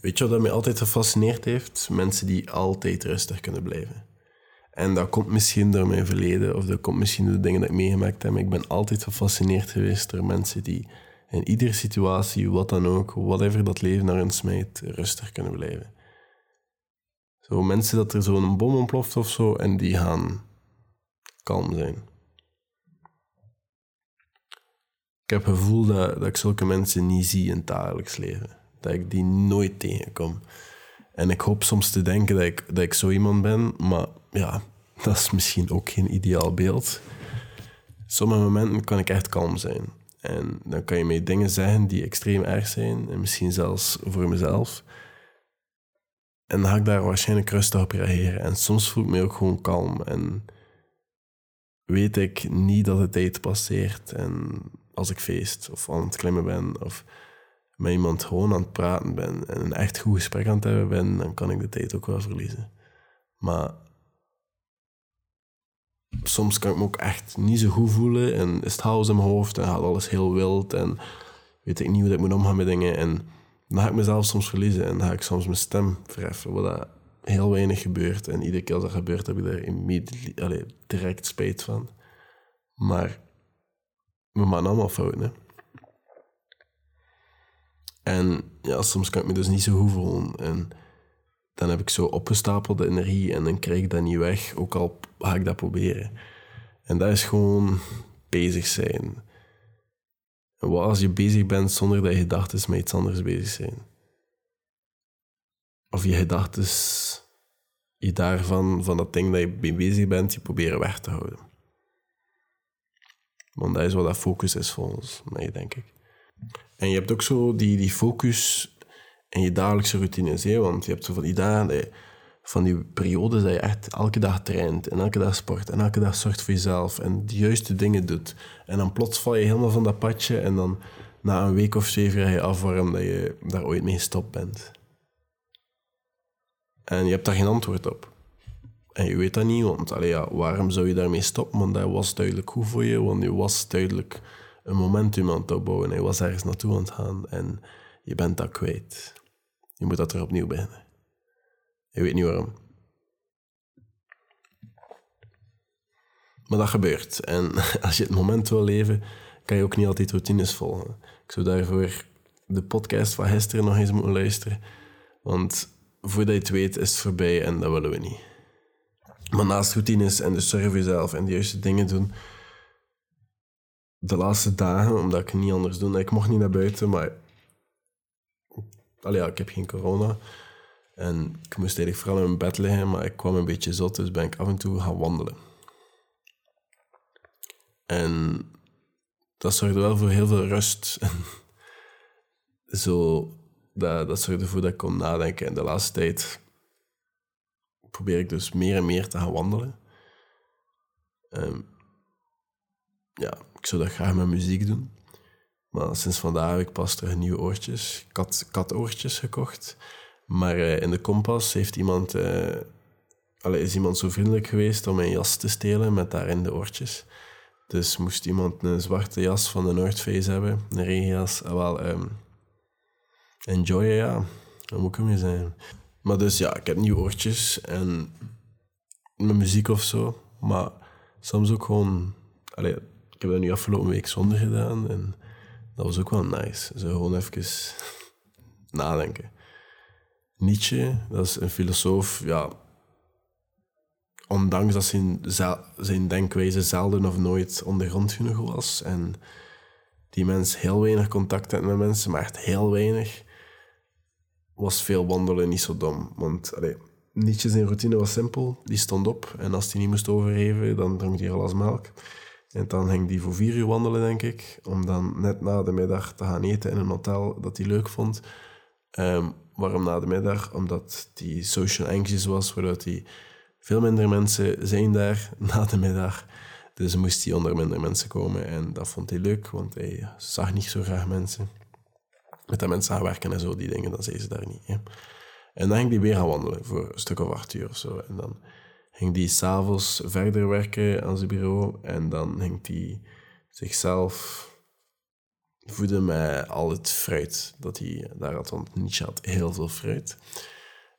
weet je wat mij altijd gefascineerd heeft? Mensen die altijd rustig kunnen blijven. En dat komt misschien door mijn verleden, of dat komt misschien door de dingen dat ik meegemaakt heb. Ik ben altijd gefascineerd geweest door mensen die in iedere situatie, wat dan ook, whatever dat leven naar hun smijt, rustig kunnen blijven. Zo mensen dat er zo'n bom ontploft of zo, en die gaan kalm zijn. Ik heb het gevoel dat, dat ik zulke mensen niet zie in het dagelijks leven. Dat ik die nooit tegenkom. En ik hoop soms te denken dat ik, dat ik zo iemand ben, maar ja, dat is misschien ook geen ideaal beeld. Sommige momenten kan ik echt kalm zijn. En dan kan je mij dingen zeggen die extreem erg zijn, en misschien zelfs voor mezelf. En dan ga ik daar waarschijnlijk rustig op reageren. En soms voel ik me ook gewoon kalm. En weet ik niet dat de tijd passeert. En als ik feest of aan het klimmen ben of met iemand gewoon aan het praten ben en een echt goed gesprek aan het hebben ben, dan kan ik de tijd ook wel verliezen. Maar soms kan ik me ook echt niet zo goed voelen en is het chaos in mijn hoofd en gaat alles heel wild en weet ik niet hoe ik moet omgaan met dingen. En dan ga ik mezelf soms verliezen en dan ga ik soms mijn stem verheffen, wat heel weinig gebeurt. En iedere keer als dat gebeurt, heb ik daar direct spijt van. Maar we maken allemaal fouten. En ja, soms kan ik me dus niet zo goed voelen. En dan heb ik zo opgestapelde energie en dan krijg ik dat niet weg, ook al ga ik dat proberen. En dat is gewoon bezig zijn. En wat als je bezig bent zonder dat je gedachten met iets anders bezig zijn? Of je gedachten, je daarvan, van dat ding dat je mee bezig bent, je proberen weg te houden. Want dat is wat dat focus is volgens mij, denk ik. En je hebt ook zo die, die focus in je dagelijkse routines. Hè? Want je hebt zo van die dagen, van die periodes dat je echt elke dag traint en elke dag sport en elke dag zorgt voor jezelf en de juiste dingen doet. En dan plots val je helemaal van dat padje en dan na een week of zeven ga je af waarom dat je daar ooit mee gestopt bent. En je hebt daar geen antwoord op. En je weet dat niet, want allee, ja, waarom zou je daarmee stoppen? Want dat was duidelijk goed voor je, want je was duidelijk een momentum aan het opbouwen. Je was ergens naartoe aan het gaan en je bent dat kwijt. Je moet dat er opnieuw beginnen. Je weet niet waarom. Maar dat gebeurt. En als je het moment wil leven, kan je ook niet altijd routines volgen. Ik zou daarvoor de podcast van gisteren nog eens moeten luisteren. Want voordat je het weet, is het voorbij en dat willen we niet. Maar naast routines en de zorg voor jezelf en de juiste dingen doen, de laatste dagen, omdat ik niet anders doe, ik mocht niet naar buiten, maar Allee, ik heb geen corona. En ik moest eigenlijk vooral in mijn bed liggen, maar ik kwam een beetje zot, dus ben ik af en toe gaan wandelen. En dat zorgde wel voor heel veel rust. Zo, dat, dat zorgde ervoor dat ik kon nadenken. En de laatste tijd probeer ik dus meer en meer te gaan wandelen. Um, ja, ik zou dat graag met muziek doen. Maar sinds vandaag heb ik pas terug nieuwe oortjes, kat, katoortjes gekocht. Maar uh, in de kompas heeft iemand, allee, is iemand zo vriendelijk geweest om mijn jas te stelen met daarin de oortjes. Dus moest iemand een zwarte jas van de North Face hebben, een regenjas, ah, wel, um, enjoy, ja. Dat moet ik ermee zijn. Maar dus ja, ik heb nieuwe oortjes en mijn muziek of zo. Maar soms ook gewoon... Allee, ik heb dat nu afgelopen week zonder gedaan en dat was ook wel nice. Zo gewoon even nadenken. Nietzsche, dat is een filosoof, ja, ondanks dat zijn, zijn denkwijze zelden of nooit ondergrond genoeg was en die mens heel weinig contact had met mensen, maar echt heel weinig, was veel wandelen niet zo dom. Want allee, Nietzsche zijn routine was simpel. Die stond op en als hij niet moest overgeven, dan dronk hij glas melk. En dan ging die voor vier uur wandelen, denk ik. Om dan net na de middag te gaan eten in een hotel dat hij leuk vond. Um, waarom na de middag? Omdat hij social anxious was, waardoor hij veel minder mensen zijn daar na de middag. Dus moest hij onder minder mensen komen. En dat vond hij leuk, want hij zag niet zo graag mensen. Met dat mensen gaan werken en zo, die dingen, dan zei ze daar niet. Hè. En dan ging hij weer gaan wandelen voor een stuk of acht uur of zo. En dan ging die s'avonds verder werken aan zijn bureau en dan ging hij zichzelf voeden met al het fruit dat hij daar had. Want Nietzsche had heel veel fruit.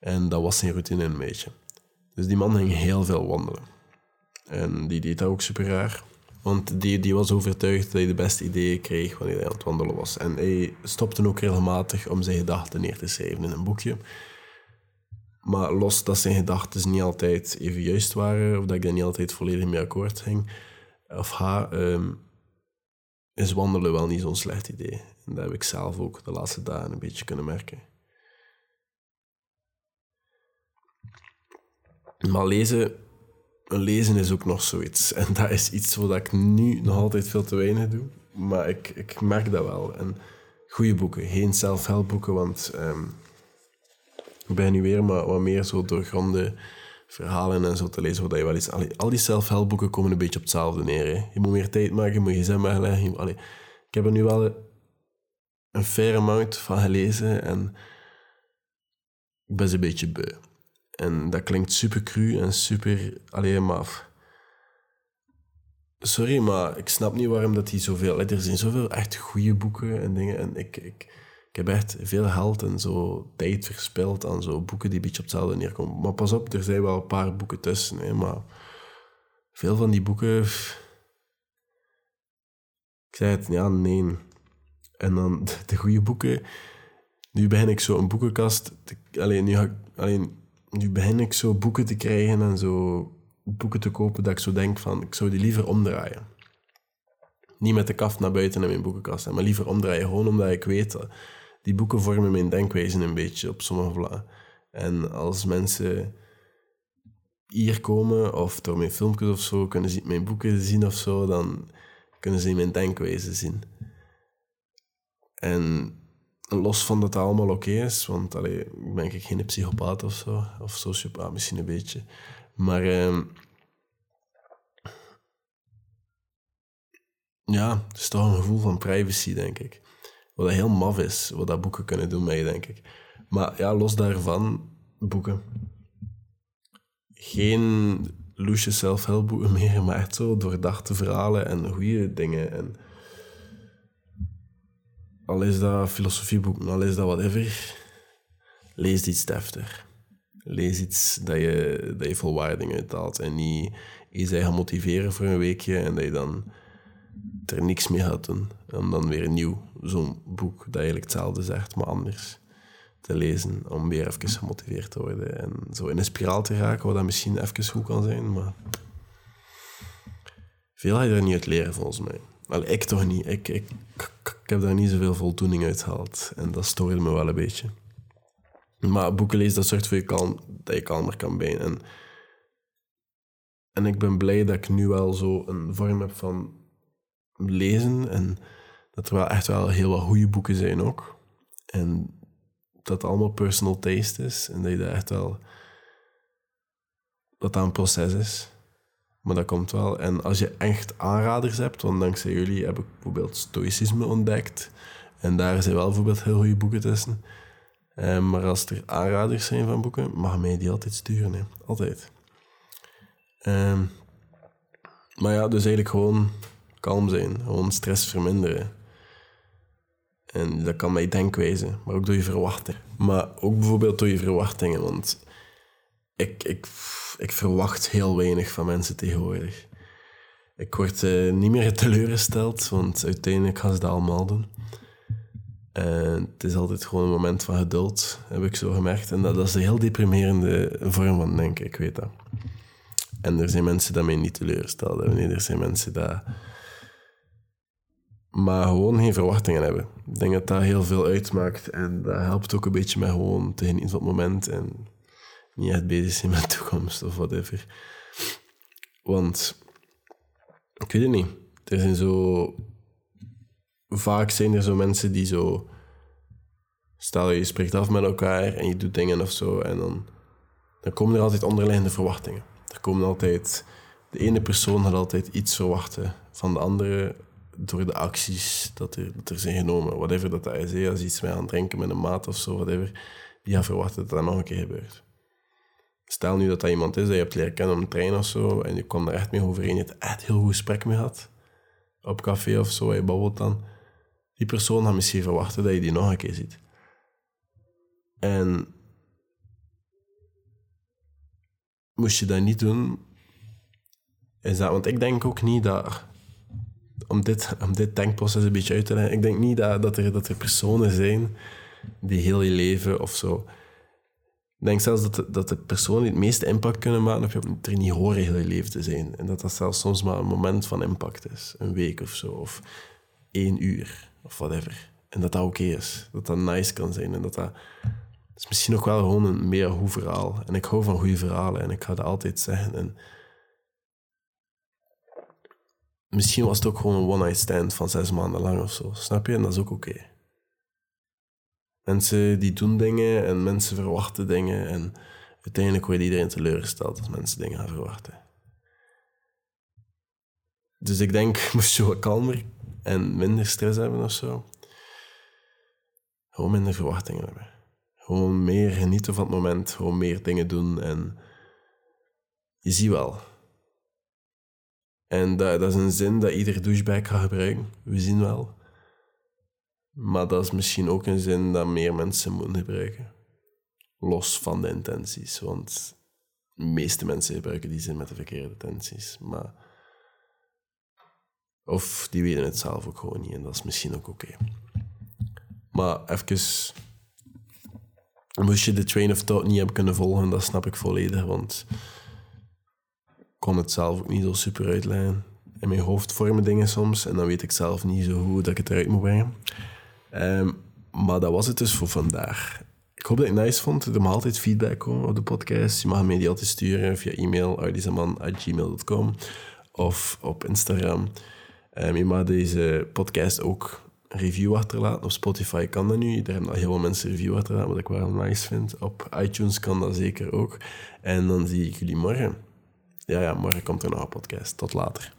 En dat was zijn routine een beetje. Dus die man ging heel veel wandelen. En die deed dat ook super raar. Want die, die was overtuigd dat hij de beste ideeën kreeg wanneer hij aan het wandelen was. En hij stopte ook regelmatig om zijn gedachten neer te schrijven in een boekje. Maar los dat zijn gedachten niet altijd even juist waren, of dat ik daar niet altijd volledig mee akkoord ging, of ha, um, is wandelen wel niet zo'n slecht idee. En dat heb ik zelf ook de laatste dagen een beetje kunnen merken. Maar lezen, lezen is ook nog zoiets. En dat is iets wat ik nu nog altijd veel te weinig doe. Maar ik, ik merk dat wel. En goede boeken, geen self-help boeken, want um, ik ben nu weer maar wat meer zo doorgronde verhalen en zo te lezen. Wat je wel eens, al die self-help boeken komen een beetje op hetzelfde neer. Hè. Je moet meer tijd maken, je moet je zin wegleggen. Allee, ik heb er nu wel een fair amount van gelezen en ik ben ze een beetje beu. En dat klinkt super cru en super... alleen maar... Sorry, maar ik snap niet waarom dat die zoveel... Er zijn zoveel echt goede boeken en dingen. En ik, ik, ik heb echt veel geld en zo tijd verspild aan zo boeken die een beetje op hetzelfde neerkomen. Maar pas op, er zijn wel een paar boeken tussen. Hè, maar veel van die boeken... Ik zei het, ja, nee. En dan de, goede boeken... Nu begin ik zo een boekenkast... Alleen, nu. Alleen, nu begin ik zo boeken te krijgen en zo boeken te kopen dat ik zo denk van, ik zou die liever omdraaien. Niet met de kaft naar buiten in mijn boekenkast, maar liever omdraaien. Gewoon omdat ik weet, die boeken vormen mijn denkwijze een beetje op sommige vlakken. En als mensen hier komen, of door mijn filmpjes of zo, kunnen ze mijn boeken zien of zo, dan kunnen ze mijn denkwijze zien. En los van dat het allemaal oké is, want allee, ben ik geen psychopaat of zo, of sociopaat misschien een beetje. Maar uh, ja, het is toch een gevoel van privacy, denk ik. Wat heel maf is, wat dat boeken kunnen doen met je, denk ik. Maar ja, los daarvan, boeken. Geen loesje self-help boeken meer, maar echt zo doordachte verhalen en goede dingen. En al is dat filosofieboek, al is dat whatever, lees iets deftig. Lees iets dat je, dat je volwaarding uithaalt en niet je zij gaan motiveren voor een weekje en dat je dan er niks mee gaat doen. En dan weer nieuw, zo'n boek dat eigenlijk hetzelfde zegt, maar anders te lezen om weer even gemotiveerd te worden en zo in een spiraal te raken, wat dat misschien even goed kan zijn, maar veel ga je er niet uit leren volgens mij. Wel, ik toch niet. Ik, ik, ik, heb daar niet zoveel voldoening uit gehaald. En dat stoorde me wel een beetje. Maar boeken lezen, dat zorgt voor je kalm, dat je kalmer kan zijn. En, en ik ben blij dat ik nu wel zo een vorm heb van lezen. En dat er wel echt wel heel wat goede boeken zijn ook. En dat het allemaal personal taste is. En dat je dat echt wel... Dat dat een proces is. Maar dat komt wel. En als je echt aanraders hebt, want dankzij jullie heb ik bijvoorbeeld stoïcisme ontdekt. En daar zijn wel bijvoorbeeld heel goede boeken tussen. Um, maar als er aanraders zijn van boeken, mag mij die altijd sturen. Hè. Altijd. Um, maar ja, dus eigenlijk gewoon kalm zijn. Gewoon stress verminderen. En dat kan je denkwijze, maar ook door je verwachtingen. Maar ook bijvoorbeeld door je verwachtingen, want ik, ik ik verwacht heel weinig van mensen tegenwoordig. Ik word uh, niet meer teleurgesteld, want uiteindelijk gaan ze dat allemaal doen. En het is altijd gewoon een moment van geduld, heb ik zo gemerkt. En dat, is een heel deprimerende vorm van denken, ik weet dat. En er zijn mensen die mij niet teleurstellen. Nee, er zijn mensen die... Maar gewoon geen verwachtingen hebben. Ik denk dat dat heel veel uitmaakt. En dat helpt ook een beetje met gewoon te genieten van het moment. En niet echt bezig zijn met de toekomst of whatever. Want, ik weet het niet. Er zijn zo... Vaak zijn er zo mensen die zo... Stel, je spreekt af met elkaar en je doet dingen of zo. En dan, dan komen er altijd onderliggende verwachtingen. Er komen altijd... De ene persoon gaat altijd iets verwachten van de andere door de acties dat er, er zijn genomen. Whatever dat, dat is. Als iets mee aan het drinken met een maat of zo, whatever. Die gaat verwachten dat dat nog een keer gebeurt. Stel nu dat dat iemand is dat je hebt leren kennen op een trein of zo, en je kwam daar echt mee overeen, je hebt echt heel goed gesprek mee gehad. Op café of zo, je babbelt dan. Die persoon gaat misschien verwachten dat je die nog een keer ziet. En moest je dat niet doen, is dat, want ik denk ook niet dat, om dit, om dit denkproces een beetje uit te leggen, ik denk niet dat, dat, er, dat er personen zijn die heel je leven of zo. Ik denk zelfs dat de, dat de personen die het meeste impact kunnen maken op je, er niet horen heel je leven te zijn. En dat dat zelfs soms maar een moment van impact is. Een week of zo, of één uur, of whatever. En dat dat oké is. Dat dat nice kan zijn. En dat dat... is misschien ook wel gewoon een meer goed verhaal. En ik hou van goede verhalen en ik ga dat altijd zeggen. En misschien was het ook gewoon een one-night stand van zes maanden lang of zo. Snap je? En dat is ook oké. Mensen die doen dingen en mensen verwachten dingen. En uiteindelijk wordt iedereen teleurgesteld als mensen dingen gaan verwachten. Dus ik denk, moest je wat kalmer en minder stress hebben of zo. Gewoon minder verwachtingen hebben. Gewoon meer genieten van het moment. Gewoon meer dingen doen. En je ziet wel. En dat, is een zin dat ieder douchebag gaat gebruiken. We zien wel. Maar dat is misschien ook een zin dat meer mensen moeten gebruiken. Los van de intenties. Want de meeste mensen gebruiken die zin met de verkeerde intenties. Maar... Of die weten het zelf ook gewoon niet. En dat is misschien ook oké. Maar even... Moest je de train of thought niet hebben kunnen volgen, dat snap ik volledig. Want kon het zelf ook niet zo super uitleggen. In mijn hoofd vormen dingen soms. En dan weet ik zelf niet zo hoe dat ik het eruit moet brengen. Um, maar dat was het dus voor vandaag. Ik hoop dat je het nice vond. Er mag altijd feedback komen op de podcast. Je mag me die altijd sturen via e-mail of op Instagram. Um, je mag deze podcast ook review achterlaten. Op Spotify kan dat nu. Daar hebben al heel veel mensen review achterlaten, wat ik wel nice vind. Op iTunes kan dat zeker ook. En dan zie ik jullie morgen. Ja, ja, morgen komt er nog een podcast. Tot later.